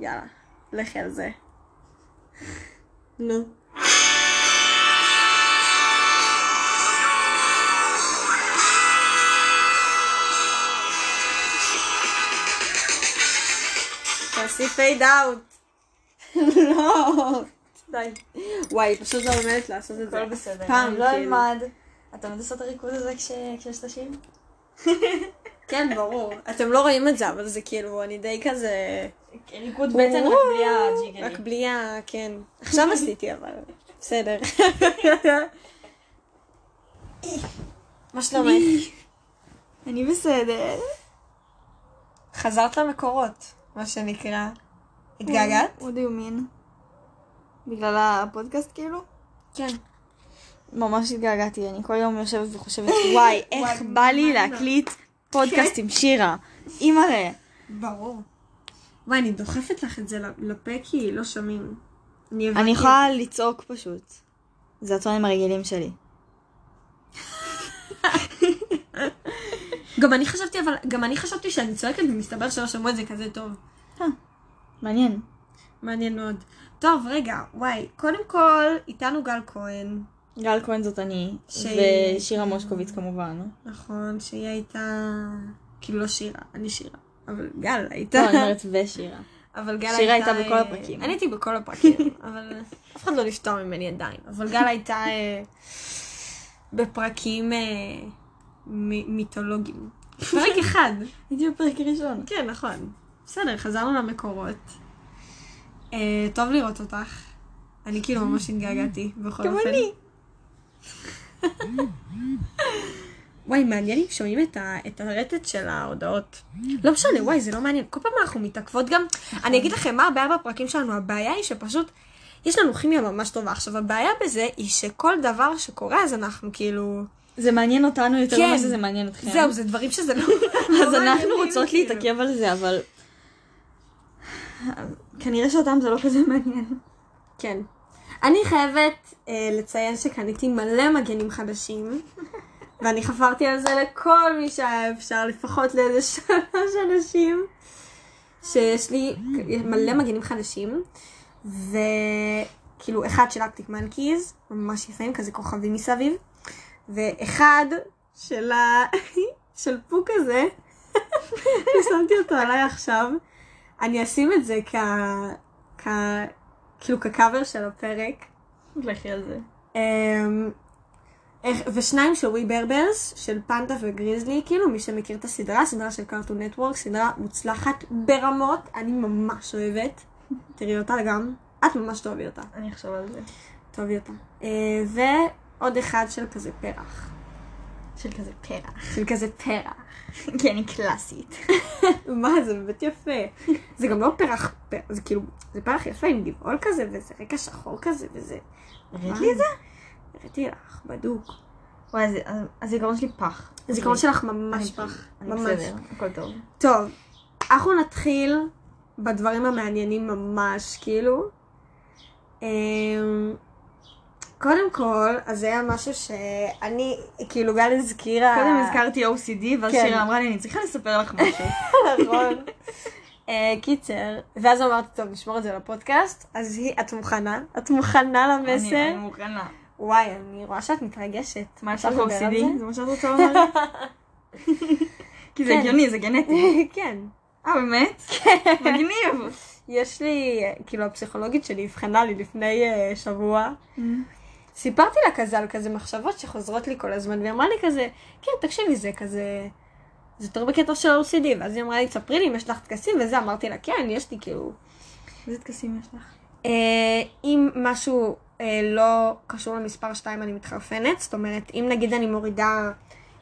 יאללה, לכי על זה. נו. תעשי פייד אאוט. לא. די. וואי, פשוט לא לומדת לעשות את זה. הכל בסדר. פעם, לא כאילו. אלמד. אתה לומד לעשות את הריקוד הזה כש- כשיש את השיר? כן, ברור. אתם לא רואים את זה, אבל זה כאילו, אני די כזה... ריקוד בטן רק בלי הג'יגלים. רק בלי ה... כן. עכשיו עשיתי, אבל... בסדר. מה שלומך? אני בסדר. חזרת למקורות, מה שנקרא. התגעגעת? What do you mean? בגלל הפודקאסט כאילו? כן. ממש התגעגעתי, אני כל יום יושבת וחושבת, וואי, איך בא לי מה? להקליט פודקאסט עם שירה. אימא'לה. ברור. וואי, אני דוחפת לך את זה לפה כי לא שומעים. אני יכולה לצעוק פשוט. זה הטונים הרגילים שלי. גם אני חשבתי, אבל גם אני חשבתי שאני צועקת ומסתבר שלא שמעו את זה כזה טוב. מעניין. מעניין מאוד. טוב, רגע, וואי, קודם כל, איתנו גל כהן, גל כהן זאת אני, שהיא- ושירה מושקוביץ כמובן. נכון, שהיא הייתה, כאילו לא שירה, אני שירה, אבל גל הייתה, לא, אני אומרת ושירה. אבל גל שירה הייתה, הייתה בכל אה, הפרקים. אני הייתי בכל הפרקים, אבל אף אחד לא נפטר ממני עדיין, אבל גל הייתה אה, בפרקים אה, מ- מיתולוגיים. פרק אחד. הייתי בפרק הראשון. כן, נכון. בסדר, חזרנו למקורות. אה, טוב לראות אותך. אני כאילו ממש התגעגעתי, בכל גם אופן. אני. וואי, מעניין אם שומעים את, ה, את הרטט של ההודעות. לא משנה, וואי, זה לא מעניין. כל פעם אנחנו מתעכבות גם. אני אגיד לכם מה הבעיה בפרקים שלנו. הבעיה היא שפשוט, יש לנו כימיה ממש טובה. עכשיו, הבעיה בזה היא שכל דבר שקורה, אז אנחנו כאילו... זה מעניין אותנו יותר כן. ממה שזה מעניין אתכם. זהו, זה דברים שזה לא... אז לא אנחנו רוצות כאילו. להתעכב על זה, אבל... כנראה שאותם זה לא כזה מעניין. כן. אני חייבת אה, לציין שקניתי מלא מגנים חדשים, ואני חפרתי על זה לכל מי שהיה אפשר, לפחות לאיזה שלוש אנשים, שיש לי מלא מגנים חדשים, וכאילו אחד של אקטיק מנקיז, ממש יפים, כזה כוכבים מסביב, ואחד של ה... של פוק הזה, ששמתי אותו עליי עכשיו, אני אשים את זה כ... כ... כאילו כקאבר של הפרק. לכי על זה. איך- ושניים של ווי ברברס, של פנדה וגריזלי, כאילו מי שמכיר את הסדרה, סדרה של קארטון נטוורק, סדרה מוצלחת ברמות, אני ממש אוהבת. תראי אותה גם, את ממש תאהבי אותה. אני אחשוב על זה. תאהבי אותה. אה, ועוד אחד של כזה פרח. של כזה פרח. של כזה פרח. כי אני קלאסית. מה, זה באמת יפה. זה גם לא פרח, זה כאילו, זה פרח יפה עם גבעול כזה, וזה רקע שחור כזה, וזה... הראית לי את זה? הראיתי לך, בדוק. וואי, הזיכרון שלי פח. הזיכרון שלך ממש פח. ממש. הכל טוב. טוב, אנחנו נתחיל בדברים המעניינים ממש, כאילו. קודם כל, אז זה היה משהו שאני, כאילו גל הזכירה... קודם הזכרתי OCD, ואז כן. שירה אמרה לי, אני צריכה לספר לך משהו. נכון. אה, קיצר, ואז אמרתי, טוב, נשמור את זה לפודקאסט, אז היא, את מוכנה? את מוכנה אני למסר? אני מוכנה. וואי, אני רואה שאת מתרגשת. מה יש לך OCD? זה? מה שאת רוצה לומר? כי זה כן. הגיוני, זה גנטי. כן. אה, באמת? כן. מגניב. יש לי, כאילו הפסיכולוגית שלי אבחנה לי לפני אה, שבוע. סיפרתי לה כזה על כזה מחשבות שחוזרות לי כל הזמן, והיא אמרה לי כזה, כן, תקשיבי, זה כזה, זה יותר בקטע של OCD, ואז היא אמרה לי, תספרי לי אם יש לך טקסים וזה, אמרתי לה, כן, יש לי כאילו. איזה טקסים יש לך? אה, אם משהו אה, לא קשור למספר 2 אני מתחרפנת, זאת אומרת, אם נגיד אני מורידה,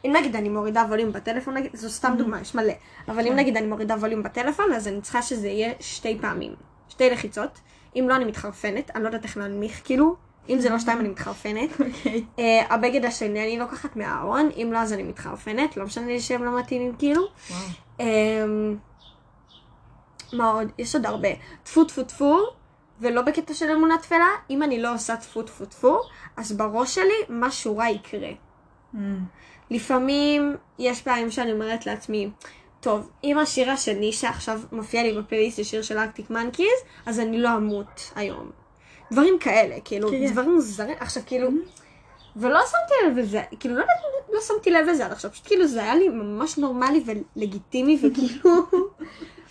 אם נגיד אני מורידה ווליום בטלפון, נגיד, זו סתם דוגמה, יש מלא, אבל אם נגיד אני מורידה ווליום בטלפון, אז אני צריכה שזה יהיה שתי פעמים, שתי לחיצות, אם לא אני מתחרפנת, אני לא יודעת איך להנמיך, כאילו, אם זה לא שתיים אני מתחרפנת. אוקיי. אה, הבגד השני אני לוקחת מהארון, אם לא אז אני מתחרפנת, לא משנה לי שהם לא מתאימים כאילו. וואו. אמ, מה עוד? יש עוד הרבה. טפו טפו טפו, ולא בקטע של אמונה תפלה, אם אני לא עושה טפו טפו טפו, אז בראש שלי משהו רע יקרה. Mm. לפעמים יש פעמים שאני אומרת לעצמי, טוב, אם השיר השני שעכשיו מופיע לי בפלייסט זה שיר של ארקטיק מנקיז, אז אני לא אמות היום. דברים כאלה, כאילו, כן. דברים מוזרים, עכשיו כאילו, ולא שמתי לב לזה, כאילו, לא לא שמתי לב לזה עד עכשיו, פשוט כאילו זה היה לי ממש נורמלי ולגיטימי, וכאילו...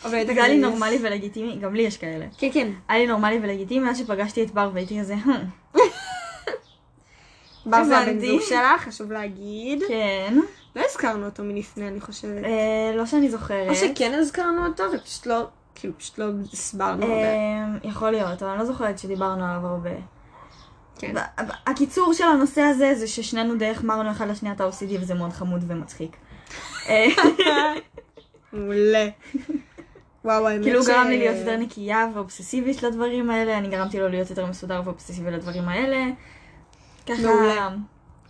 אבל זה היה לי נורמלי ולגיטימי, גם לי יש כאלה. כן, כן. היה לי נורמלי ולגיטימי מאז שפגשתי את בר והייתי כזה, "Hmm, בר זה הבן. זוג שלך, חשוב להגיד. כן. לא הזכרנו אותו מלפני, אני חושבת. אה, לא שאני זוכרת. או שכן הזכרנו אותו, ופשוט לא, כאילו, פשוט לא הסברנו הרבה. אה, יכול להיות, אבל אני לא זוכרת שדיברנו עליו הרבה. כן. הקיצור של הנושא הזה זה ששנינו די החמרנו אחד לשנייה את ה-OCD וזה מאוד חמוד ומצחיק. מעולה. וואו, האמת כאילו ש- גרם לי להיות יותר נקייה ואובססיבית לדברים האלה, אני גרמתי לו להיות יותר מסודר ואובססיבי לדברים האלה. ככה מעולה.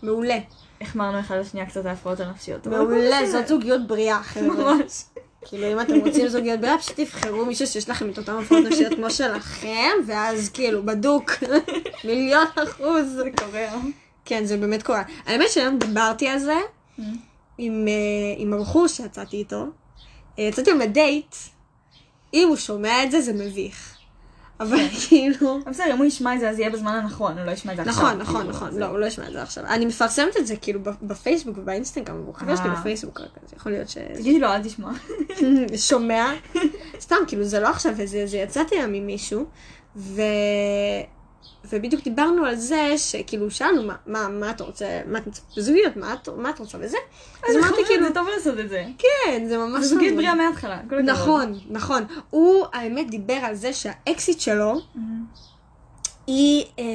מעולה. החמרנו אחד לשנייה קצת ההפרעות הנפשיות. מעולה, זאת. זוגיות בריאה. ממש. כאילו, אם אתם רוצים זוגיות בריאה, פשוט תבחרו מישהו שיש לכם את אותם הפרעות נפשיות כמו שלכם, ואז כאילו, בדוק. מיליון אחוז. זה קורה. כן, זה באמת קורה. האמת שהיום דיברתי על זה עם, אה, עם הבחור שיצאתי איתו. אה, יצאתי עם הדייט. אם הוא שומע את זה, זה מביך. אבל כאילו... אבל בסדר, אם הוא ישמע את זה אז יהיה בזמן הנכון, הוא לא ישמע את זה עכשיו. נכון, נכון, כאילו, נכון. לא, הוא לא ישמע את זה עכשיו. אני מפרסמת את זה כאילו בפייסבוק ובאינסטגרם, הוא חבר שלי אה. בפייסבוק רק, אז יכול להיות ש... תגידי לו, אל תשמע. שומע. סתם, כאילו, זה לא עכשיו איזה, זה יצאתי היום עם מישהו. ובדיוק דיברנו על זה, שכאילו, שאלנו, מה, מה, מה אתה רוצה, מה אתה רוצה בזוגיות, מה, את- מה את רוצה וזה? אז אמרתי כאילו, זה טוב לעשות את זה. כן, זה ממש... זה זוגיות. בריאה מההתחלה. נכון, נכון. הוא, האמת, דיבר על זה שהאקסיט שלו, היא, אה,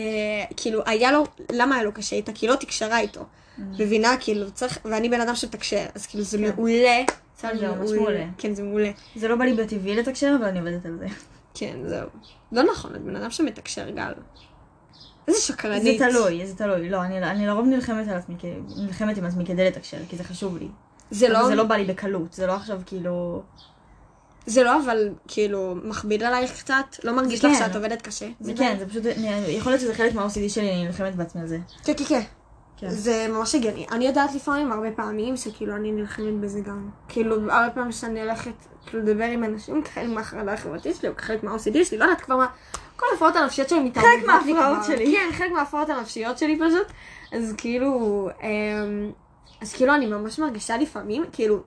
כאילו, היה לו, למה היה לו קשה איתה? כי לא תקשרה איתו. מבינה? כאילו, צריך, ואני בן אדם שמתקשר, אז כאילו, זה כן. מעולה. זה ממש מעולה. כן, זה מעולה. זה לא בא לי בטבעי לתקשר, אבל אני עובדת על זה. כן, זהו. לא נכון, את בן אדם שמתקשר, גל. איזה זה שקרנית. תלוי, זה תלוי. לא, אני אני לרוב נלחמת על עצמי, נלחמת עם עצמי כדי לתקשר, כי זה חשוב לי. זה לא, זה לא בא לי בקלות, זה לא עכשיו כאילו... זה לא, אבל כאילו, מכביד עלייך קצת? לא מרגיש זה לך כן. שאת עובדת קשה? זה כן, זה פשוט, אני- יכול להיות שזה חלק מה-OCD שלי, אני נלחמת בעצמי על זה. כן, כן, כן. כן. זה ממש הגיוני. אני יודעת לפעמים, הרבה פעמים, שכאילו אני נלחמת בזה גם. כאילו, הרבה פעמים שאני הולכת, כאילו, לדבר עם אנשים, כחלק מהחרדה החברתית שלי, או כחלק מה-OCD שלי, לא יודעת כבר מה, כל ההפרעות הנפשיות שלי מתערבבות לי מההפרעות. שלי. כן, חלק מההפרעות הנפשיות שלי פשוט. אז כאילו, אמ, אז כאילו אני ממש מרגישה לפעמים, כאילו,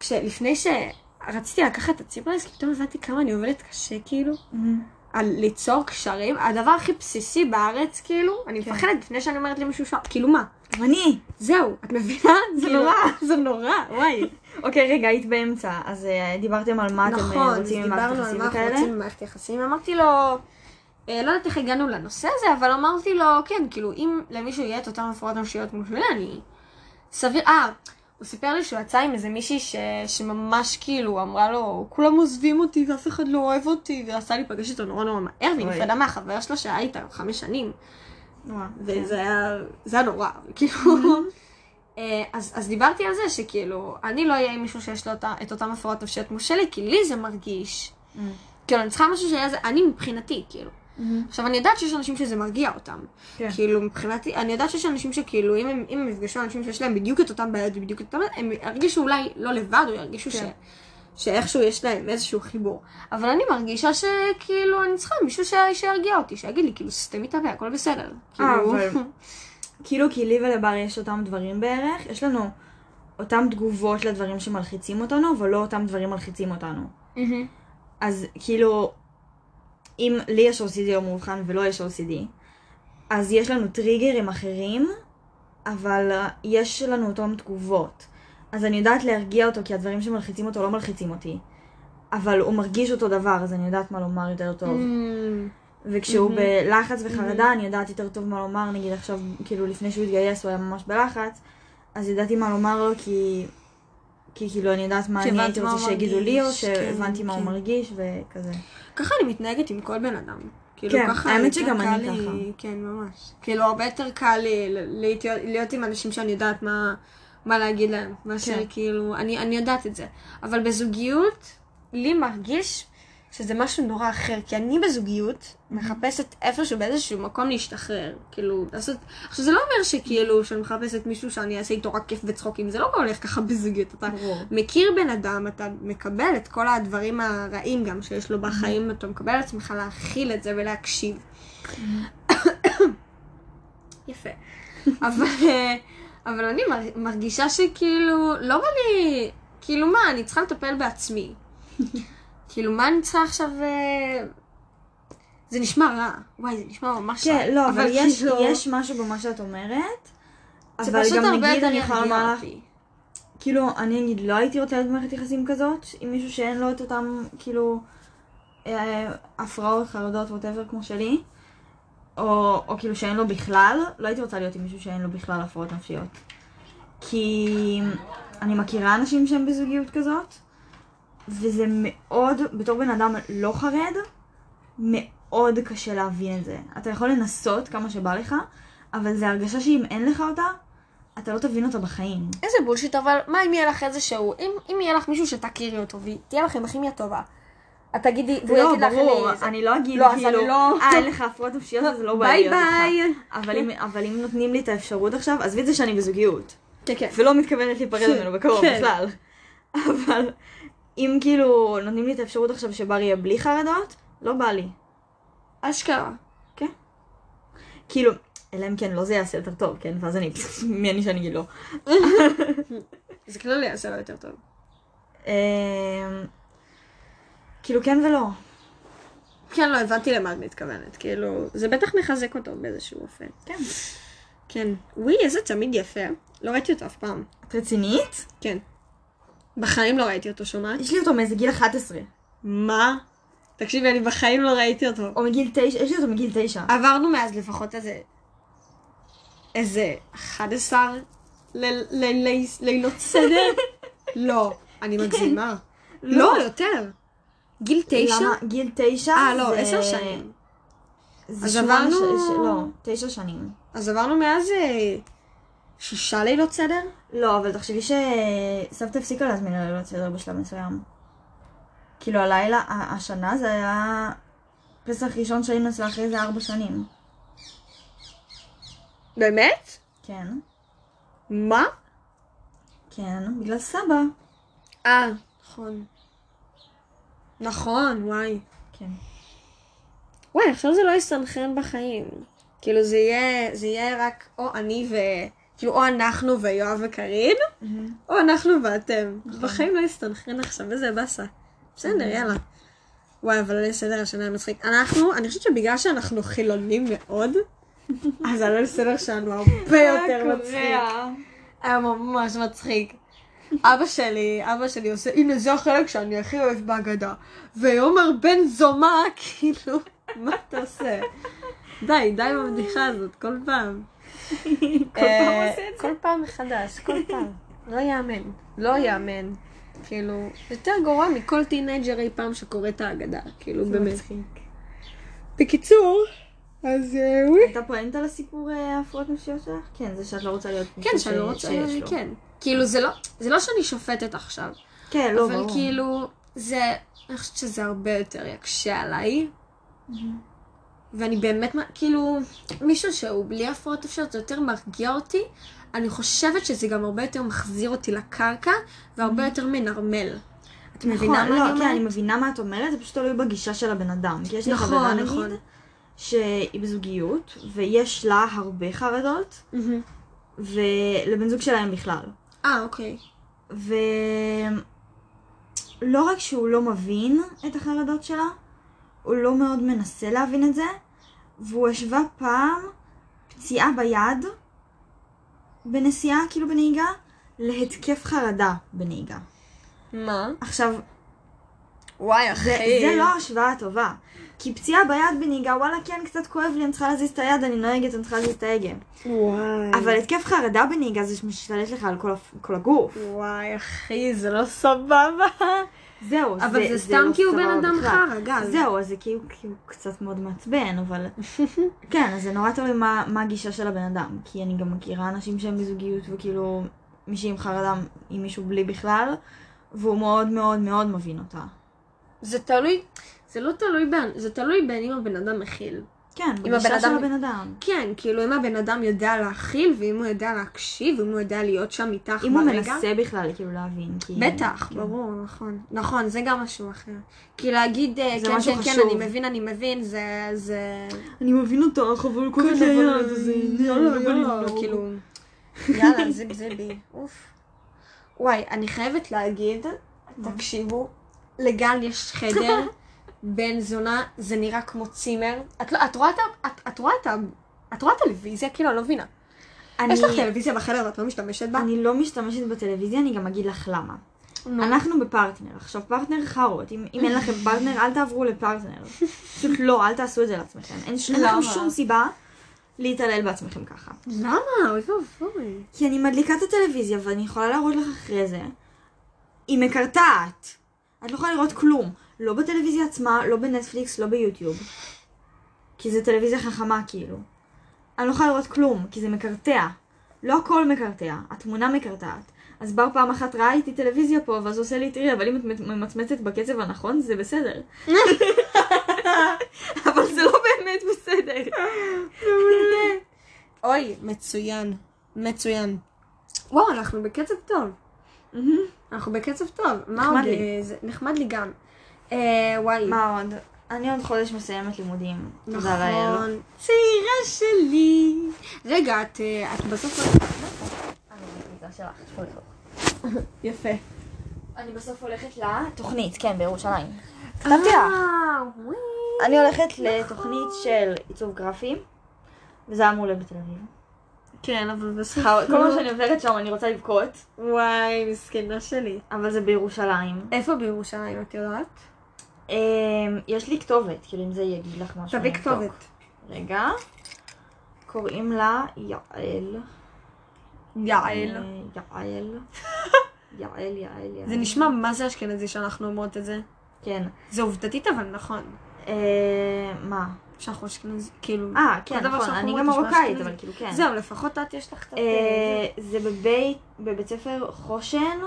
כשלפני שרציתי לקחת את הציפרלס, פתאום הבנתי כמה אני עובדת קשה, כאילו. על ליצור קשרים, הדבר הכי בסיסי בארץ, כאילו, אני כן. מפחדת לפני שאני אומרת למישהו שם, כאילו מה? גם אני! זהו, את מבינה? זה כאילו, נורא. זה נורא, וואי. אוקיי, רגע, היית באמצע, אז אה, דיברתם על מה אתם אה, נכון, אז רוצים עם דיברנו מערכת על יחסים מה אנחנו וכאלה? רוצים במערכת יחסים, אמרתי לו, אה, לא יודעת איך הגענו לנושא הזה, אבל אמרתי לו, כן, כאילו, אם למישהו יהיה את אותן הפרעות נפשיות כמו שלי, אני... סביר, אה, הוא סיפר לי שהוא יצא עם איזה מישהי ש... שממש כאילו אמרה לו, כולם עוזבים אותי ואף אחד לא אוהב אותי, ורצה להיפגש איתו נורא נורא מהר, והיא. נפרדה מהחבר שלו שהיה איתה חמש שנים. נורא, וזה היה, זה היה נורא, כאילו. אה, אז, אז דיברתי על זה שכאילו, אני לא אהיה עם מישהו שיש לו אותה, את אותם הפרעות נפשיות כמו שלי, כי לי זה מרגיש. כן. כאילו, אני צריכה משהו שיהיה זה, אני מבחינתי, כאילו. עכשיו, אני יודעת שיש אנשים שזה מרגיע אותם. כן. כאילו, מבחינתי, אני יודעת שיש אנשים שכאילו, אם הם, אם הם יפגשו אנשים שיש להם בדיוק את אותם בעיות ובדיוק את אותם, הם ירגישו אולי לא לבד, או ירגישו ש... כן. שאיכשהו יש להם איזשהו חיבור. אבל אני מרגישה שכאילו, אני צריכה מישהו ש... שירגיע אותי, שיגיד לי, כאילו, סתמי את הפה, הכל בסדר. אה, כאילו... אבל- כאילו, כי לי ולבר יש אותם דברים בערך, יש לנו אותם תגובות לדברים שמלחיצים אותנו, אבל לא אותם דברים מלחיצים אותנו. מהמם. אז כאילו, אם לי יש OCD לא מאובחן ולא יש OCD, אז יש לנו טריגרים אחרים, אבל אה, יש לנו אותם תגובות. אז אני יודעת להרגיע אותו, כי הדברים שמלחיצים אותו לא מלחיצים אותי. אבל הוא מרגיש אותו דבר, אז אני יודעת מה לומר יותר טוב. מהמם. וכשהוא Mhm. בלחץ וחרדה, אני יודעת יותר טוב מה לומר, נגיד עכשיו, כאילו לפני שהוא התגייס הוא היה ממש בלחץ, אז ידעתי מה לומר לו כי... כי כאילו אני יודעת מה אני הייתי רוצה הוא שיגידו לי, או שהבנתי כן, מה הוא כן. מרגיש, וכזה. ככה אני מתנהגת עם כל בן אדם. כאילו, כן, ככה האמת שגם אני לי- ככה. כן, ממש. כאילו, הרבה יותר קל לי להיות, להיות עם אנשים שאני יודעת מה, מה להגיד להם, מאשר כן. כאילו, אני, אני יודעת את זה. אבל בזוגיות, לי מרגיש שזה משהו נורא אחר, כי אני בזוגיות מחפשת איפשהו באיזשהו מקום להשתחרר, כאילו, לעשות, עכשיו זה לא אומר שכאילו, שאני מחפשת מישהו שאני אעשה איתו רק כיף וצחוקים, זה לא הולך ככה בזוגיות, אתה ברור. מכיר בן אדם, אתה מקבל את כל הדברים הרעים גם שיש לו בחיים, אתה מקבל על עצמך להכיל את זה ולהקשיב. יפה. אבל, אה, אבל אני מר- מרגישה שכאילו, לא בא לי, כאילו מה, אני צריכה לטפל בעצמי. כאילו, מה אני צריכה עכשיו... אה, זה נשמע רע. וואי, זה נשמע ממש רע. כן, לא, אבל יש, כאילו, יש משהו במה שאת אומרת. אבל גם נגיד אני יכולה לומר לך. כאילו, אני נגיד לא הייתי רוצה להיות במערכת יחסים כזאת, עם מישהו שאין לו את אותם, כאילו, אה, הפרעות, חרדות, ווטאבר כמו שלי, או, או כאילו שאין לו בכלל, לא הייתי רוצה להיות עם מישהו שאין לו בכלל הפרעות נפשיות. כי אני מכירה אנשים שהם בזוגיות כזאת, וזה מאוד, בתור בן אדם לא חרד, מאוד קשה להבין את זה. אתה יכול לנסות כמה שבא לך, אבל זה הרגשה שאם אין לך אותה, אתה לא תבין אותה בחיים. איזה בולשיט, אבל מה אם יהיה לך איזשהו, אם, אם יהיה לך מישהו שתכירי אותו ותהיה לכם כימיה טובה, את תגידי, והוא לא, יגיד לך, ברור, אני... זה- לא אגיד לא, כאילו, אני לא- אה, אין לך הפרעות נפשיות, אז לא לי ביי ביי. אבל אם- אבל אם נותנים לי את האפשרות עכשיו, עזבי את זה שאני בזוגיות, כן, כן. ולא מתכוונת להיפרד ממנו בקרוב כן. בכלל. אבל אם כאילו נותנים לי את האפשרות עכשיו שבר יהיה בלי חרדות, לא בא לי. אשכרה. כאילו, אלא אם כן לא זה יעשה יותר טוב, כן? ואז אני, מי אני שאני אגיד לא. זה כללי יעשה לו יותר טוב. אמ, כאילו כן ולא. כן, לא, הבנתי למה את מתכוונת. כאילו, זה בטח מחזק אותו באיזשהו אופן. כן. כן. וואי, איזה תמיד יפה. לא ראיתי אותו אף פעם. את רצינית? כן. בחיים לא ראיתי אותו, שומעת? יש לי אותו מאיזה גיל 11. מה? תקשיבי, אני בחיים לא ראיתי אותו. או מגיל 9, יש לי אותו מגיל 9. עברנו מאז לפחות איזה... איזה 11 ליל- ליל- ליל- לילות סדר? לא, אני מגזימה. לא, יותר. גיל תשע? למה? גיל 9? אה, לא, עשר שנים. זה אז עברנו- לא, 9 שנים. אז עברנו מאז אה, שישה לילות סדר? לא, אבל תחשבי שסבתא הפסיקה להזמין ללילות סדר בשלב מסוים. כאילו הלילה, השנה זה היה פסח ראשון שהיינו אצלה אחרי זה ארבע שנים. באמת? כן. מה? כן, בגלל סבא. אה, נכון. נכון, וואי. כן. וואי, עכשיו זה לא יסנכרן בחיים. כאילו זה יהיה, זה יהיה רק או אני ו... כאילו או אנחנו ויואב וקארין, או אנחנו ואתם. בחיים לא יסתנכרן עכשיו, איזה באסה. בסדר, יאללה. וואי, אבל ליל סדר השנה היה מצחיק. אנחנו, אני חושבת שבגלל שאנחנו חילונים מאוד, אז הליל סדר שלנו הרבה יותר מצחיק. היה ממש מצחיק. אבא שלי, אבא שלי עושה, הנה זה החלק שאני הכי אוהב בהגדה. ועומר בן זומה, כאילו, מה אתה עושה? די, די עם הבדיחה הזאת, כל פעם. כל פעם עושה את זה? כל פעם מחדש, כל פעם. לא יאמן, לא יאמן. כאילו, יותר גרוע מכל טינאייג'ר אי פעם שקורא את ההגדה, כאילו, באמת. בקיצור, אז אה, וואי. הייתה פואנטה לסיפור אה, ההפרעות נפשיות שלך? כן, זה שאת לא רוצה להיות כן, שאני לא רוצה. כן. כאילו, זה לא, זה לא שאני שופטת עכשיו. כן, לא, אבל ברור. כאילו, זה, אני חושבת שזה הרבה יותר יקשה עליי. ואני באמת, כאילו, מישהו שהוא בלי הפרעות נפשיות, זה יותר מרגיע אותי. אני חושבת שזה גם הרבה יותר מחזיר אותי לקרקע, והרבה יותר מנרמל. את מבינה נכון, מה לא, אני כן, אני אומרת? מבינה מה את אומרת, זה פשוט תלוי בגישה של הבן אדם. כי יש לי נכון, חברה, נגיד, נכון. שהיא בזוגיות, ויש לה הרבה חרדות, מהמם. ולבן זוג שלהם בכלל. אה, אוקיי. ולא רק שהוא לא מבין את החרדות שלה, הוא לא מאוד מנסה להבין את זה, והוא השווה פעם פציעה ביד בנסיעה, כאילו בנהיגה, להתקף חרדה בנהיגה. מה? עכשיו, וואי, זה, אחי. זה לא השוואה טובה. כי פציעה ביד בנהיגה, וואלה, כן, קצת כואב לי, אני צריכה להזיז את היד, אני נוהגת, אני צריכה להזיז את ההגה. וואי. אבל התקף חרדה בנהיגה זה משתלט לך על כל, כל הגוף. וואי, אחי, זה לא סבבה. זהו, אבל זה סתם לא כי הוא בן אדם. חרא, גל. זהו, אז זה כאילו, כאילו קצת מאוד מעצבן, אבל... כן, אז זה נורא תלוי מה, מה הגישה של הבן אדם. כי אני גם מכירה אנשים שהם בזוגיות, וכאילו, מישהי עם חרדה עם מישהו בלי בכלל, והוא מאוד מאוד מאוד מבין אותה. זה תלוי, זה לא תלוי בן, זה תלוי בין אם הבן אדם מכיל. כן, בגישה של אדם- הבן אדם. כן, כאילו אם הבן אדם יודע להכיל, ואם הוא יודע להקשיב, ואם הוא יודע להיות שם איתך אם הוא ברגע. מנסה בכלל כאילו להבין. כי- בטח, כן. ברור, נכון. נכון, זה גם משהו אחר. כי להגיד, אה, זה כן, משהו כן, כן, חשוב. אני מבין, אני מבין, זה... זה... אני מבין אותך, אבל כל כן, אבל, היה, זה... יאללה, לא יאללה. כאילו... יאללה, זה זה בי. אוף. וואי, אני חייבת להגיד, תקשיבו, לגל יש חדר בן זונה, זה נראה כמו צימר. את לא- את רואה את ה... את- את רואה את ה... את רואה טלוויזיה? כאילו, אני לא מבינה. אני- יש לך טלוויזיה בחדר ואת לא משתמשת בה? אני לא משתמשת בטלוויזיה, אני גם אגיד לך למה. נו. אנחנו בפרטנר, עכשיו פרטנר חארות, אם, אם אין לכם פרטנר אל תעברו לפרטנר. פשוט לא, אל תעשו את זה לעצמכם. אין, אין לכם? שום סיבה להתעלל בעצמכם ככה. למה? אוי ואבוי. כי אני מדליקה את הטלוויזיה ואני יכולה להראות לך אחרי זה, היא מקרטעת. את לא יכולה לראות כלום. לא בטלוויזיה עצמה, לא בנטפליקס, לא ביוטיוב. כי זה טלוויזיה חכמה כאילו. אני לא יכולה לראות כלום, כי זה מקרטע. לא הכל מקרטע, התמונה מקרטעת. אז בר פעם אחת ראה איתי טלוויזיה פה, ואז הוא עושה לי, תראי, אבל אם את ממצמצת בקצב הנכון, זה בסדר. אבל זה לא באמת בסדר. אוי, מצוין. מצוין. וואו, אנחנו בקצב טוב. אנחנו בקצב טוב. מה נחמד עוד? לי. אה, זה- נחמד לי גם. אה, וואי. מה עוד? אני עוד חודש מסיימת לימודים. תודה לאל. נכון. צעירה שלי. רגע, את, אה, את בסוף... יפה. אני בסוף הולכת לתוכנית, כן, בירושלים. כתבתי לך. אה. אני הולכת לתוכנית של עיצוב גרפי, וזה אמור להיות בתל אביב. כן, אבל בסוף... כל מה שאני עוברת שם אני רוצה לבכות, וואי, מסכנה שלי. אבל זה בירושלים. איפה בירושלים, את יודעת? אמ, יש לי כתובת, כאילו אם זה יגיד לך משהו. תביא. כתובת. רגע. קוראים לה יעל. יעל. אה, יעל. יעל, יעל, יעל. זה נשמע מה זה אשכנזי שאנחנו אומרות את זה. כן. זה עובדתית אבל נכון. אה, מה? שאנחנו אשכנזי, כאילו... אה, כן, נכון, אני גם מרוקאית. אבל כאילו כן. זהו, לפחות את יש לך קצת... אה, זה בבית, בבית ספר חושן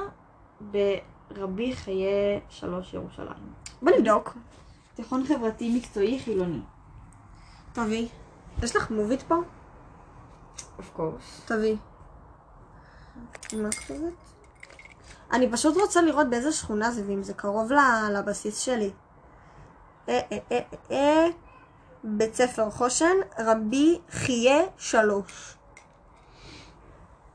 ברבי חיי שלוש ירושלים. בוא נבדוק. תיכון חברתי מקצועי חילוני. תביא. יש לך מובית פה? of course. תביא. מה הכתובת? אני פשוט רוצה לראות באיזה שכונה זה, ואם זה קרוב לבסיס שלי. אה, אה, אה, אה, אה. בית ספר חושן, רבי חייה שלוש.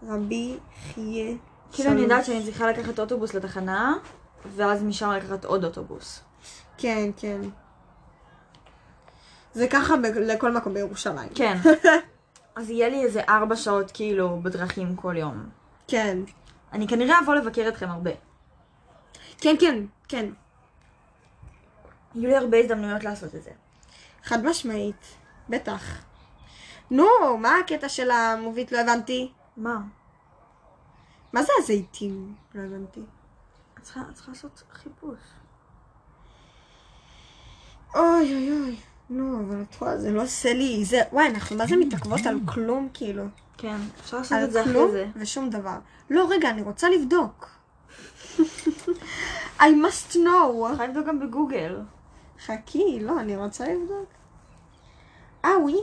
רבי חייה שלוש. כאילו אני יודעת שאני צריכה לקחת אוטובוס לתחנה, ואז משם לקחת עוד אוטובוס. כן, כן. זה ככה ב- לכל מקום בירושלים. כן. אז יהיה לי איזה ארבע שעות כאילו בדרכים כל יום. כן. אני כנראה אבוא לבקר אתכם הרבה. כן, כן, כן. יהיו לי הרבה הזדמנויות לעשות את זה. חד משמעית. בטח. נו, מה הקטע של המובית? לא הבנתי. מה? מה זה הזיתים? לא הבנתי. את צריכה, את צריכה לעשות חיפוש. אוי אוי אוי. נו, אבל את רואה, זה לא עושה לי... זה... וואי, אנחנו מה זה מתעכבות על כלום, כאילו. כן, אפשר לעשות על את זה אחרי כלום זה. ושום דבר. לא, רגע, אני רוצה לבדוק. I must know. יכולה לבדוק גם בגוגל. חכי, לא, אני רוצה לבדוק. אה, וואי.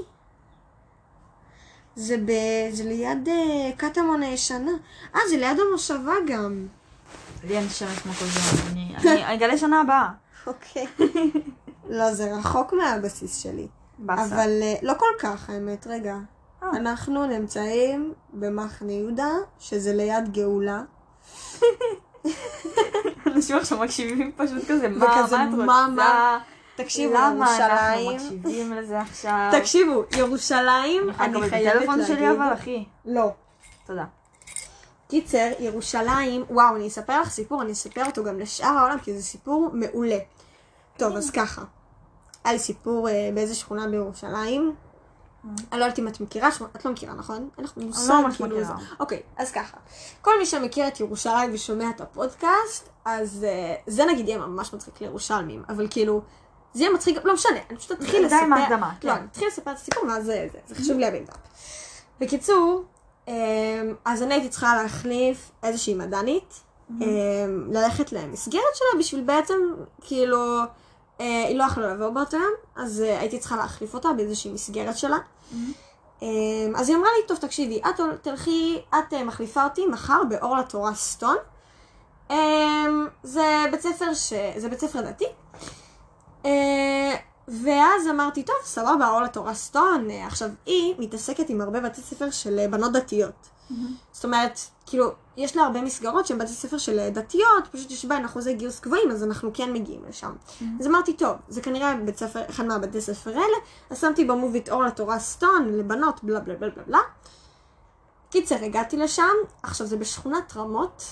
זה, ב... זה ליד אה, קטמון הישנה. אה, זה ליד המושבה גם. לי אין שמש כמו כל זה, אני אני אגלה שנה הבאה. אוקיי. לא, זה רחוק מהבסיס שלי. באסה. אבל אה, לא כל כך, האמת, רגע. אה. אנחנו נמצאים במחנה יהודה, שזה ליד גאולה. אנשים עכשיו מקשיבים פשוט כזה, מה, וכזה, מה את רוצה? מה, מה? תקשיבו, למה אנחנו ירושלים... מקשיבים לזה עכשיו? תקשיבו, ירושלים, אני אני חייבת חייבת בטלפון להגיד... שלי אבל, אחי. לא. תודה. קיצר, ירושלים, וואו, אני אספר לך סיפור, אני אספר אותו גם לשאר העולם, כי זה סיפור מעולה. טוב, אז ככה. היה לי סיפור אה, באיזה שכונה בירושלים. אני לא יודעת אם את מכירה, את לא מכירה, נכון? אין לך מושג, ממש כאילו. זה- אוקיי, אז ככה. כל מי שמכיר את ירושלים ושומע את הפודקאסט, אז אה, זה נגיד יהיה ממש מצחיק לירושלמים, אבל כאילו, זה יהיה מצחיק, לא משנה, אני פשוט אתחיל די לספר. עם ההקדמה, לא, כן. אני אתחיל לספר את הסיפור, ואז זה, זה, חשוב להבין את זה. בקיצור, אז אני הייתי צריכה להחליף איזושהי מדענית, אמ, ללכת למסגרת שלה בשביל בעצם, כאילו, אה, היא לא יכלה לבוא באותו יום, אז אה, הייתי צריכה להחליף אותה באיזושהי מסגרת שלה. אה, אז היא אמרה לי, טוב, תקשיבי, את תלכי, את אה, מחליפה אותי מחר באור לתורה סטון. אה, זה בית ספר ש... זה בית ספר דתי. ואז אמרתי, טוב, סבבה, אור לתורה סטון. אה, עכשיו, היא מתעסקת עם הרבה בתי ספר של אה, בנות דתיות. זאת אומרת, כאילו, יש לה הרבה מסגרות שהן בתי ספר של אה, דתיות, פשוט יש בהן אחוזי גיוס גבוהים, אז אנחנו כן מגיעים לשם. אז אמרתי, טוב, זה כנראה בית ספר, אחד מהבתי ספר האלה, אז שמתי במובית אור לתורה סטון, לבנות, בלה בלה בלה בלה בלה. קיצר, הגעתי לשם, עכשיו זה בשכונת רמות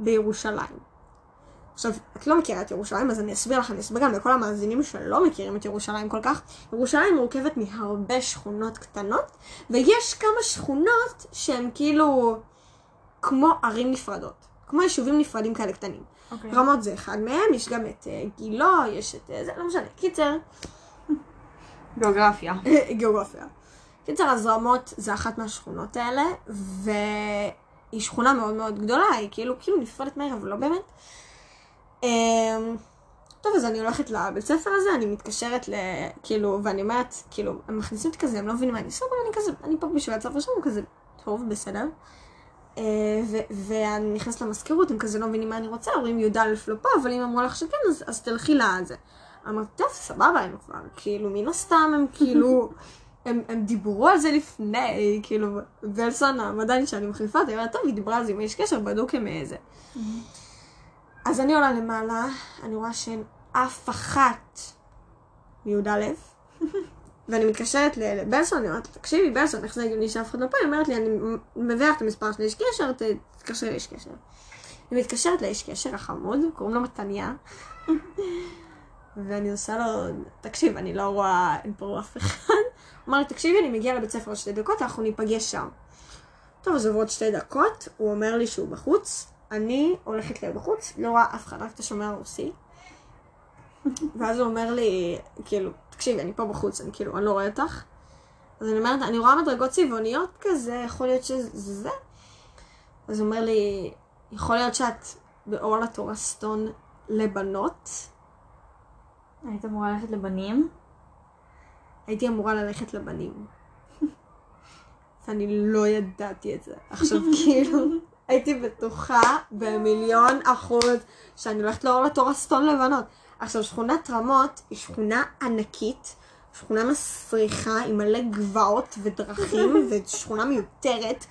בירושלים. עכשיו, את לא מכירה את ירושלים, אז אני אסביר לך, אני אסביר גם לכל המאזינים שלא מכירים את ירושלים כל כך. ירושלים מורכבת מהרבה שכונות קטנות, ויש כמה שכונות שהן כאילו כמו ערים נפרדות. כמו יישובים נפרדים כאלה קטנים. אוקיי. רמות זה אחד מהם, יש גם את uh, גילו, יש את... Uh, זה לא משנה. קיצר, גיאוגרפיה. גיאוגרפיה. קיצר, אז רמות זה אחת מהשכונות האלה, והיא שכונה מאוד מאוד גדולה, היא כאילו, כאילו נפרדת מהר, אבל לא באמת. אמ, טוב, אז אני הולכת לבית ספר הזה, אני מתקשרת ל... כאילו, ואני אומרת, כאילו, הם מכניסים אותי כזה, הם לא מבינים מה אני עושה, אבל אני כזה, אני פה בשביל הצפר שלנו, כזה, טוב, בסדר. אה, ואני נכנסת למזכירות, הם כזה לא מבינים מה אני רוצה, אומרים י"א לא פה, אבל אם אמרו לך שכן, אז, אז תלכי לזה. אמרתי, טוב, סבבה, הם כבר, כאילו, מן הסתם הם כאילו, הם, הם דיברו על זה לפני, כאילו, ולסון, המדען שאני מחליפה אותי, אמרה, טוב, היא דיברה על זה, אם יש קשר, בדוק הם איזה. אז אני עולה למעלה, אני רואה שאין אף אחת מי"א, ואני מתקשרת לבלסון, אני אומרת, תקשיבי, בלסון, איך זה הגיוני שאף אחד לא פה? היא אומרת לי, אני מביאה את המספר של האיש קשר, תתקשר לאיש קשר. אני מתקשרת לאיש קשר החמוד, קוראים לו מתניה, ואני עושה לו, תקשיב, אני לא רואה, אין פה אף אחד. אמר לי, תקשיבי, אני מגיע לבית ספר עוד שתי דקות, אנחנו ניפגש שם. טוב, אז עוברות שתי דקות, הוא אומר לי שהוא בחוץ, אני הולכת להיות בחוץ, לא רואה אף אחד, רק אתה שומע רוסי. ואז הוא אומר לי, כאילו, תקשיבי, אני פה בחוץ, אני כאילו, אני לא רואה אותך. אז אני אומרת, אני רואה מדרגות צבעוניות כזה, יכול להיות שזה זה. אז הוא אומר לי, יכול להיות שאת באור לתורה סטון לבנות. היית אמורה ללכת לבנים? הייתי אמורה ללכת לבנים. ואני לא ידעתי את זה. עכשיו, כאילו, הייתי בטוחה במיליון אחוז שאני הולכת לאור לתורה סטון לבנות. עכשיו, שכונת רמות היא שכונה ענקית, שכונה מסריחה עם מלא גבעות ודרכים, ושכונה מיותרת.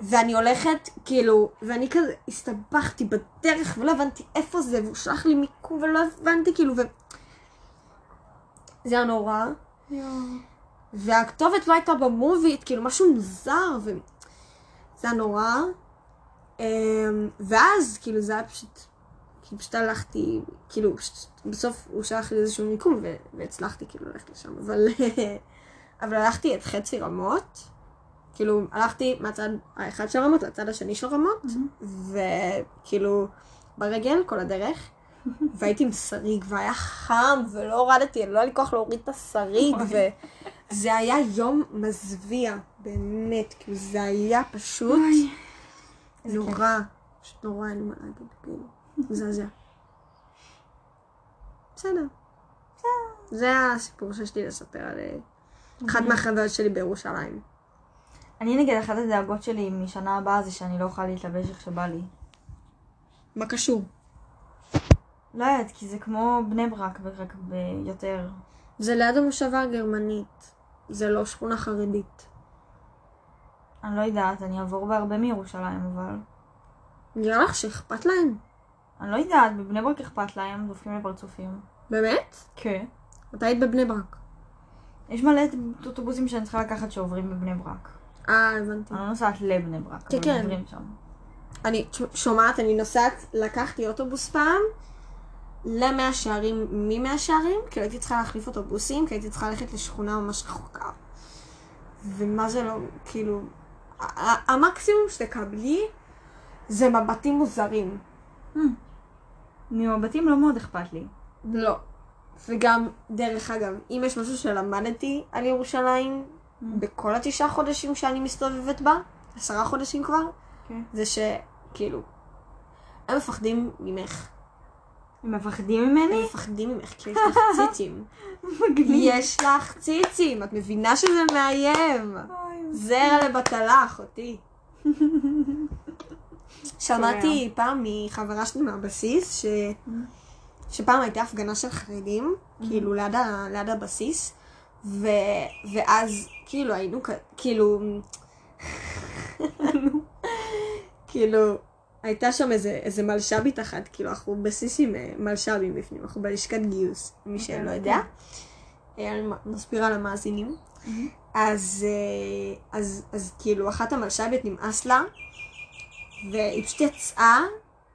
ואני הולכת, כאילו, ואני כזה הסתבכתי בדרך ולא הבנתי איפה זה, והוא שלח לי מיקום ולא הבנתי, כאילו, ו... זה היה נורא. והכתובת לא הייתה במוביט, כאילו משהו מוזר, ו... זה היה נורא. אמ, ואז, כאילו, זה היה פשוט, כאילו, פשוט הלכתי, כאילו, פשוט, בסוף הוא שלח לי איזשהו מיקום. והצלחתי כאילו ללכת לשם, אבל, אבל הלכתי את חצי רמות, כאילו, הלכתי מהצד האחד של רמות לצד השני של רמות, וכאילו, ברגל כל הדרך. והייתי עם שריג, והיה חם, ולא הורדתי, לא היה לי כוח להוריד את השריג, וזה היה יום מזוויע, באמת, כאילו זה היה פשוט נורא, פשוט נורא, אין לי מה להגיד, כאילו, מזעזע. בסדר. זה הסיפור שיש לי לספר על אה, אחת מהחוויות שלי בירושלים. אני נגיד, אחת הדאגות שלי משנה הבאה זה שאני לא אוכל להתלבש איך שבא לי. מה קשור? לא יודעת, כי זה כמו בני ברק, רק ביותר. זה ליד המושבה הגרמנית, זה לא שכונה חרדית. אני לא יודעת, אני אעבור בהרבה מירושלים, אבל... נראה לך שאכפת להם? אני לא יודעת, בבני ברק אכפת להם, דופקים לפרצופים. באמת? כן. מתי היית בבני ברק? יש מלא אוטובוסים שאני צריכה לקחת שעוברים בבני ברק. אה, הבנתי. אני לא נוסעת לבני ברק, כן, אבל כן. עוברים שם. אני שומעת, אני נוסעת, לקחתי אוטובוס פעם למאה שערים ממאה שערים, כי הייתי צריכה להחליף אוטובוסים, כי הייתי צריכה ללכת לשכונה ממש רחוקה. ומה זה לא, כאילו, המקסימום שתקבלי זה מבטים מוזרים. ממבטים לא מאוד אכפת לי. לא. וגם, דרך אגב, אם יש משהו שלמדתי על ירושלים בכל התשעה חודשים שאני מסתובבת בה, עשרה חודשים כבר, כן. זה שכאילו, הם מפחדים ממך. הם מפחדים הם ממני? מפחדים ממך כי יש לך ציצים. מגניב. יש לך ציצים, את מבינה שזה מאיים. זרע לבטלה, אחותי. שמעתי פעם מחברה שלי מהבסיס, ש... שפעם הייתה הפגנה של חרדים, כאילו ליד, ה... ליד הבסיס, ו... ואז כאילו היינו. כאילו... כאילו, הייתה שם איזה, איזה מלש"בית אחת, כאילו אנחנו בסיס עם אה, מלש"בים בפנים, אנחנו בלשכת גיוס, מי שלא אוקיי. יודע. אה, אני מסבירה למאזינים. אז, אה, אז, אז כאילו אחת המלש"ביות נמאס לה, והיא פשוט יצאה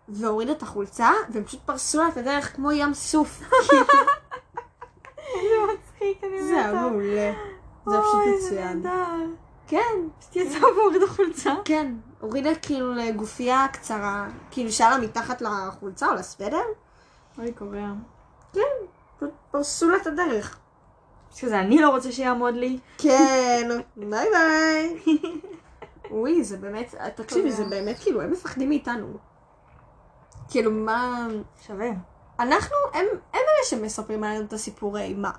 והורידה את החולצה, והם פשוט פרסו לה את הדרך כמו ים סוף. זה מצחיק, אני זה היה מעולה. זה פשוט מצוין. כן, פשוט יצאה והורידה חולצה. כן. הורידה כאילו לגופייה קצרה, כאילו שהיה לה מתחת לחולצה או לסוודר, אוי, קורע. פשוט פרסו לה את הדרך. שזה אני לא רוצה שיעמוד לי. כן, ביי ביי. וואי, זה באמת, תקשיבי, זה. באמת כאילו, הם מפחדים מאיתנו. כאילו, מה... שווה. אנחנו, הם, הם אלה שמספרים עלינו את הסיפורי אימה.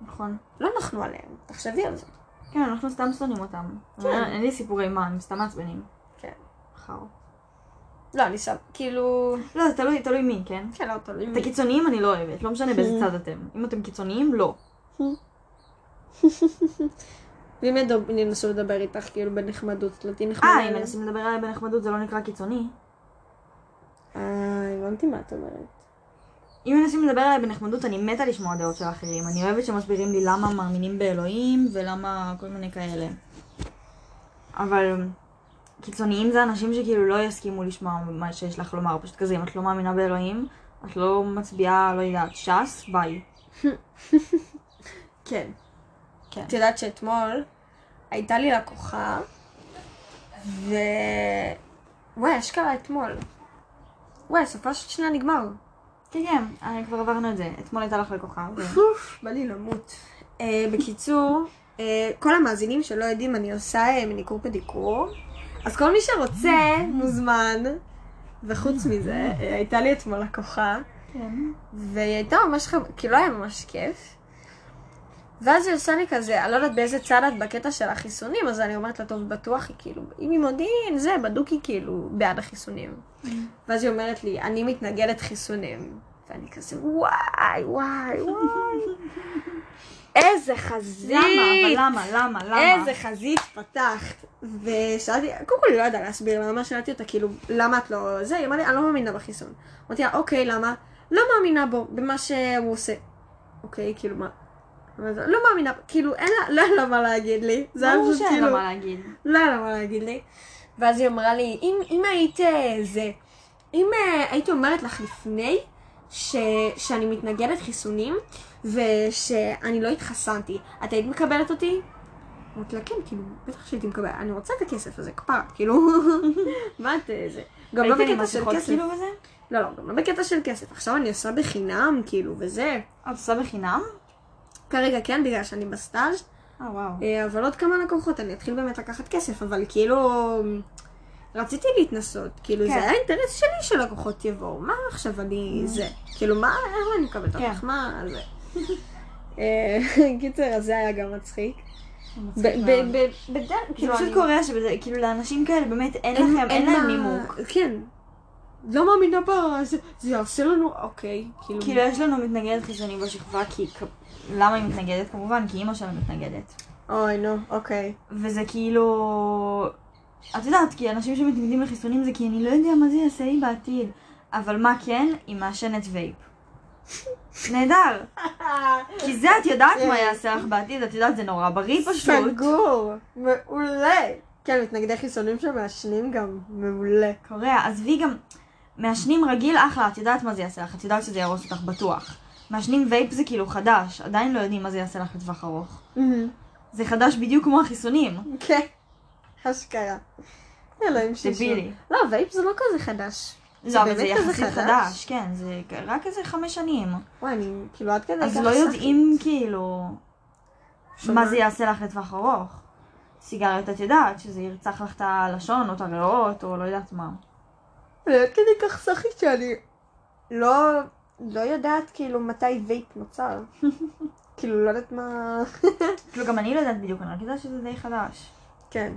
נכון. לא אנחנו עליהם, תחשבי על זה. כן, אנחנו סתם שונאים אותם. כן. אין לי סיפורי מה, הם סתם מעצבנים. כן. חר. לא, אני שם, כאילו... לא, זה תלוי, תלוי מי, כן? כן, לא, תלוי את מי. הקיצוניים אני לא אוהבת, לא משנה באיזה צד אתם. אם אתם קיצוניים, לא. ואם ינסו לדבר איתך, כאילו, בנחמדות, לא תהיי אה, נחמדה. אם מנסים לדבר עליי בנחמדות זה לא נקרא קיצוני. אה, הבנתי מה את אומרת. אם מנסים לדבר עליי בנחמדות, אני מתה לשמוע דעות של אחרים. אני אוהבת שמסבירים לי למה מאמינים באלוהים ולמה כל מיני כאלה. אבל קיצוניים זה אנשים שכאילו לא יסכימו לשמוע מה שיש לך לומר. פשוט כזה, אם את לא מאמינה באלוהים, את לא מצביעה, לא יודעת, ש"ס, ביי. כן. כן. את יודעת שאתמול הייתה לי לקוחה, ו... וואי, אשכרה אתמול. וואי, סופה של שנייה נגמר. כן, כן, אה, כבר עברנו את זה. אתמול הייתה לך לקוחה. אוף, בא לי למות. אה, בקיצור, אה, כל המאזינים שלא יודעים, אני עושה מניקור פדיקור, אז כל מי שרוצה מוזמן. וחוץ מזה, הייתה לי אתמול לקוחה, כן. והיא הייתה ממש חב... כאילו היה ממש כיף. ואז היא עושה לי כזה, אני לא יודעת באיזה צד את בקטע של החיסונים, אז אני אומרת לה, טוב, בטוח היא כאילו, אם היא מודיעין, זה, בדוק היא כאילו בעד החיסונים. ואז היא אומרת לי, אני מתנגדת חיסונים. ואני כזה, וואי, וואי, וואי. איזה חזית. למה? אבל למה? למה? למה? איזה חזית פתחת. ושאלתי, קודם כל היא לא ידעה להסביר למה, שאלתי אותה כאילו, למה את לא... זה, היא אמרה לי, אני לא מאמינה בחיסון. אמרתי לה, אוקיי, למה? לא מאמינה בו, במה שהוא עושה. אוקיי, כאילו מה? לא מאמינה, בו." כאילו, אין לה, לא היה לה מה להגיד לי. זה היה ברור פשוט שאין כאילו, לה מה להגיד. לא היה לה מה להגיד לי. ואז היא אמרה לי, אם, אם היית אה, זה, אם אה, הייתי אומרת לך לפני ש, שאני מתנגדת חיסונים ושאני לא התחסנתי, את היית מקבלת אותי? אמרתי לה, כן, כאילו, בטח שהייתי מקבלת, אני רוצה את הכסף הזה, כפרה, כאילו, מה את אה, זה? גם לא בקטע של כסף. כאילו וזה? לא, לא, גם לא בקטע של כסף. עכשיו אני עושה בחינם, כאילו, וזה. את עושה בחינם? כרגע כן, בגלל שאני בסטאז', אה, וואו. אה, אבל עוד כמה לקוחות, אני אתחיל באמת לקחת כסף, אבל כאילו... רציתי להתנסות, כאילו כן. זה היה אינטרס שלי שלקוחות יבואו, מה עכשיו אני זה, כאילו מה, איך אני מקבלת כן. אותך, מה זה. אה, קיצר, אז זה היה גם מצחיק. ב-. ב- ב- בדרך, זה כאילו פשוט קורה שבזה, כאילו לאנשים כאלה באמת אין לכם, אין להם נימוק. כן. לא מאמינה בה, זה- יעשה לנו, אוקיי, כאילו. כאילו יש לנו מתנגדת חיסונים בשכבה, כי למה היא מתנגדת? כמובן, כי אימא שלה מתנגדת. אוי, נו, אוקיי. וזה כאילו... את יודעת, כי אנשים שמתנגדים לחיסונים זה כי אני לא יודע מה זה יעשה לי בעתיד. אבל מה כן? היא מעשנת וייפ. נהדר. כי זה את יודעת מה יעשה לך בעתיד, את יודעת, זה נורא בריא פשוט. סגור, מעולה. כן, מתנגדי חיסונים שמעשנים גם, מעולה. קורע, עזבי גם, מעשנים רגיל אחלה, את יודעת מה זה יעשה לך, את יודעת שזה יהרוס אותך בטוח. מעשנים וייפ זה כאילו חדש, עדיין לא יודעים מה זה יעשה לך לטווח ארוך. זה חדש בדיוק כמו החיסונים. כן, אשכרה. אלוהים שישו. דבילי. לא, וייפ זה לא כזה חדש. לא, אבל זה יחסית חדש, כן, זה רק איזה חמש שנים. וואי, אני כאילו עד כדי אז לא. יודעים כאילו שמה? מה זה יעשה לך לטווח ארוך. סיגריות את יודעת, שזה ירצח לך את הלשון או את הריאות או לא יודעת מה. אני עד כדי כך סחי שאני לא... לא יודעת כאילו מתי וייפ נוצר. כאילו, לא יודעת מה... כאילו גם אני לא יודעת בדיוק, אני רק יודעת שזה די חדש. כן.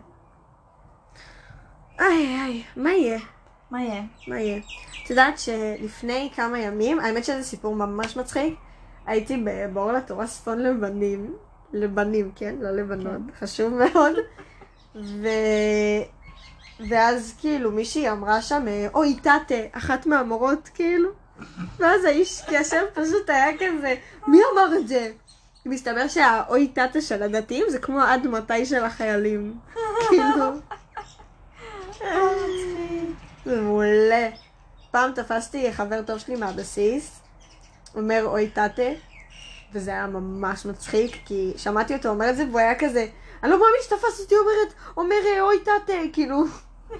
איי איי, מה יהיה? מה יהיה? מה יהיה? את יודעת שלפני כמה ימים, האמת שזה סיפור ממש מצחיק, הייתי באור לתורה ספון לבנים, לבנים, כן? לא לבנות, חשוב מאוד. ו... ואז כאילו מישהי אמרה שם, אוי טאטה, אחת מהמורות כאילו, ואז האיש קשר פשוט היה כזה, מי אמר את זה? מסתבר שהאוי טאטה של הדתיים זה כמו עד מתי של החיילים. כאילו. זה מעולה. פעם תפסתי חבר טוב שלי מהבסיס, אומר אוי טאטה, וזה היה ממש מצחיק, כי שמעתי אותו אומר את זה, והוא היה כזה, אני לא מאמין שתפסת אותי אומרת, אומר אוי טאטה, כאילו.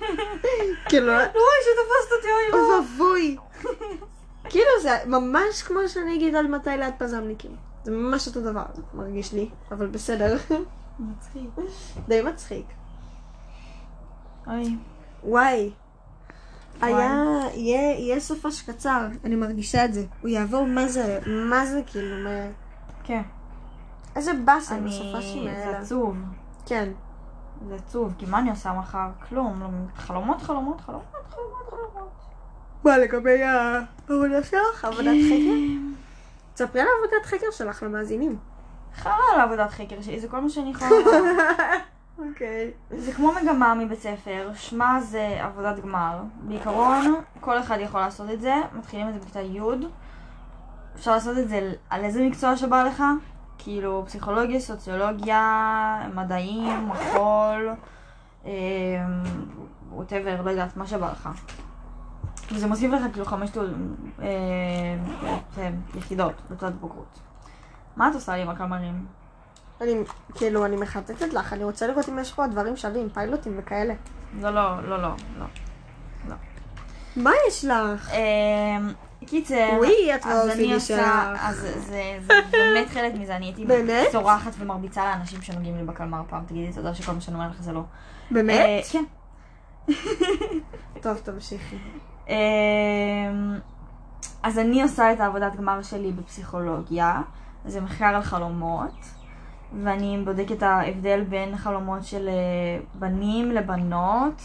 כאילו, אוי, שתפסת אותי, אוי, אוי ואבוי. כאילו זה ממש כמו שאני אגיד על מתי ליד פזמניקים. זה ממש אותו דבר, מרגיש לי, אבל בסדר. מצחיק. די מצחיק. אוי. וואי. היה, יהיה, יהיה סופש קצר, אני מרגישה את זה. הוא יעבור מה זה, מה זה כאילו, מה... כן. איזה באסה עם אני... הסופשים זה האלה. עצוב. כן. זה עצוב, כי מה אני עושה מחר? כלום. לא- חלומות, חלומות, חלומות, חלומות, חלומות. מה, לגבי העבודה שלך? עבודת חקר? תספרי על העבודת חקר שלך למאזינים. חרא על עבודת חקר שלי, זה כל מה שאני יכולה לומר. אוקיי. זה כמו מגמה מבית ספר, שמה זה עבודת גמר. בעיקרון, כל אחד יכול לעשות את זה, מתחילים את זה בכיתה י'. אפשר לעשות את זה על איזה מקצוע שבא לך, כאילו פסיכולוגיה, סוציולוגיה, מדעים, מחול, ווטאבר, לא יודעת, מה שבא לך. וזה מוסיף לך כאילו חמש. אה, אה, יחידות בתעודת בגרות. מה את עושה לי עם הקלמרים? אני, כאילו, אני מחטטת לך, אני רוצה לראות אם יש פה דברים שווים, פיילוטים וכאלה. לא, לא, לא, לא, לא. מה יש לך? אמ, קיצר, וואי, את לא אז עושה אני לי עושה. אז זה זה באמת חלק מזה, אני הייתי? צורחת ומרביצה לאנשים שנוגעים לי בקלמר פעם, תגידי תודה שכל מה שאני אומר לך זה לא. באמת? אה, כן. טוב, תמשיכי. אמ, אז אני עושה את העבודת גמר שלי בפסיכולוגיה, זה מחקר על חלומות, ואני בודקת את ההבדל בין חלומות של אה, בנים לבנות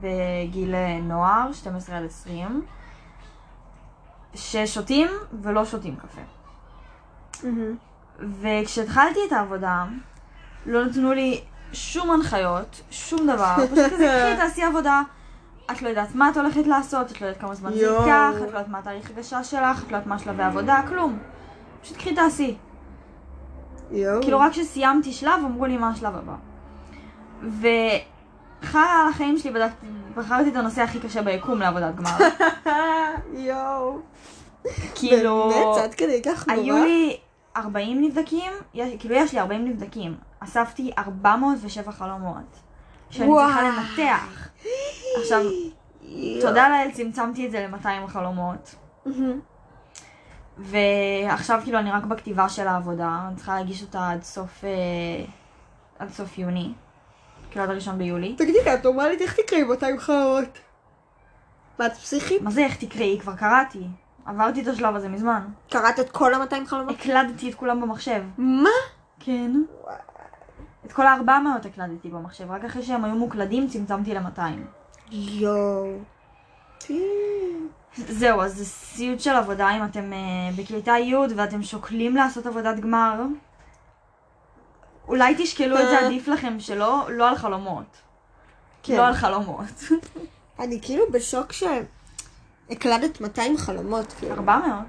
בגיל אה, נוער, 12 עד 20, ששותים ולא שותים קפה. מהמם. וכשהתחלתי את העבודה, לא נתנו לי שום הנחיות, שום דבר. פשוט כזה, קחי, תעשי עבודה. את לא יודעת מה את הולכת לעשות, את לא יודעת כמה זמן זה יואו. ייקח, את לא יודעת מה התאריך הגשה שלך, את לא יודעת מה שלבי העבודה, כלום. פשוט קחי, תעשי. יואו. כאילו רק כשסיימתי שלב, אמרו לי מה השלב הבא. וחרא על החיים שלי, בדקתי, בחרתי את הנושא הכי קשה ביקום לעבודת גמר. יואו. כאילו... באמת? זה עד כדי כך נורא? היו לי 40 נבדקים, יש, כאילו יש לי 40 נבדקים. אספתי 407 חלומות. שאני וואו. צריכה לנתח. עכשיו, יואו. תודה לאל צמצמתי את זה ל-200 חלומות. ועכשיו כאילו אני רק בכתיבה של העבודה, אני צריכה להגיש אותה עד סוף, אה, עד סוף יוני. כאילו עד הראשון ביולי. תגידי את נורמלית, איך תקראי 200 חלומות? מה, את פסיכית? מה זה איך תקראי? כבר קראתי. עברתי את השלב הזה מזמן. קראת את כל ה-200 חלומות? הקלדתי את כולם במחשב. מה? כן. את כל ה-400 הקלדתי במחשב, רק אחרי שהם היו מוקלדים צמצמתי ל-200. יואו. זהו, אז זה סיוט של עבודה אם אתם uh, בכיתה י' ואתם שוקלים לעשות עבודת גמר. אולי תשקלו את זה עדיף לכם שלא, לא על חלומות. כן. לא על חלומות. אני כאילו בשוק שהקלדת 200 חלומות, כאילו. 400.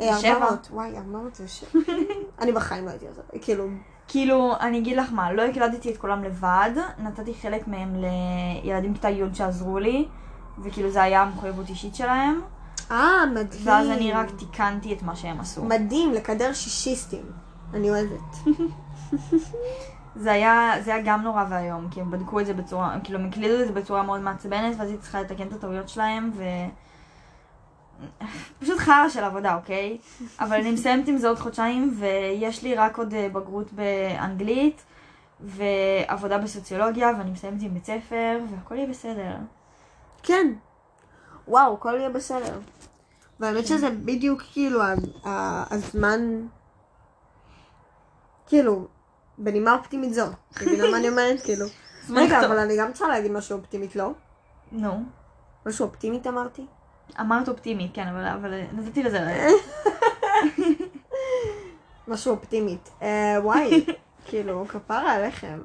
אה, שבע. 400. וואי, 400 זה שבע. אני בחיים לא הייתי עושה, כאילו, כאילו, אני אגיד לך מה, לא הקלדתי את כולם לבד, נתתי חלק מהם לילדים בכיתה י' שעזרו לי, וכאילו זה היה מחויבות אישית שלהם, אה, מדהים. ואז אני רק תיקנתי את מה שהם עשו. מדהים, לקדר שישיסטים. אני אוהבת. זה היה, זה היה גם נורא ואיום, כי הם בדקו את זה בצורה, כאילו הם הקלידו את זה בצורה מאוד מעצבנת, ואז היא צריכה לתקן את הטעויות שלהם, ו... פשוט חרא של עבודה, אוקיי? אבל אני מסיימת עם זה עוד חודשיים, ויש לי רק עוד אה, בגרות באנגלית, ועבודה בסוציולוגיה, ואני מסיימת עם בית ספר, והכל יהיה בסדר. כן. וואו, הכל יהיה בסדר. והאמת שזה בדיוק כאילו הזמן, כאילו, בנימה אופטימית זו. מבינה מה אני אומרת? כאילו. רגע. אבל אני גם צריכה להגיד משהו אופטימית, לא? נו. משהו אופטימית אמרתי? אמרת אופטימית, כן, אבל, אבל נתתי לזה... משהו אופטימית. אה, וואי, כאילו, כפרה עליכם.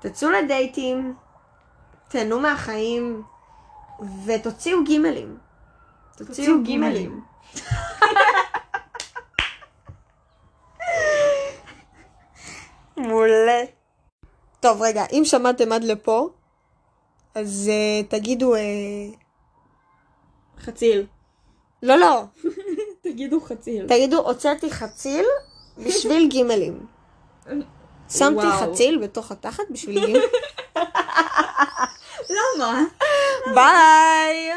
תצאו לדייטים, תהנו מהחיים, ותוציאו גימלים. תוציאו. גימלים. מעולה. טוב, רגע, אם שמעתם עד לפה, אז uh, תגידו... Uh... חציל. לא, לא. תגידו חציל. תגידו, הוצאתי חציל בשביל גימלים. שמתי וואו. חציל בתוך התחת בשביל גימלים. למה? ביי!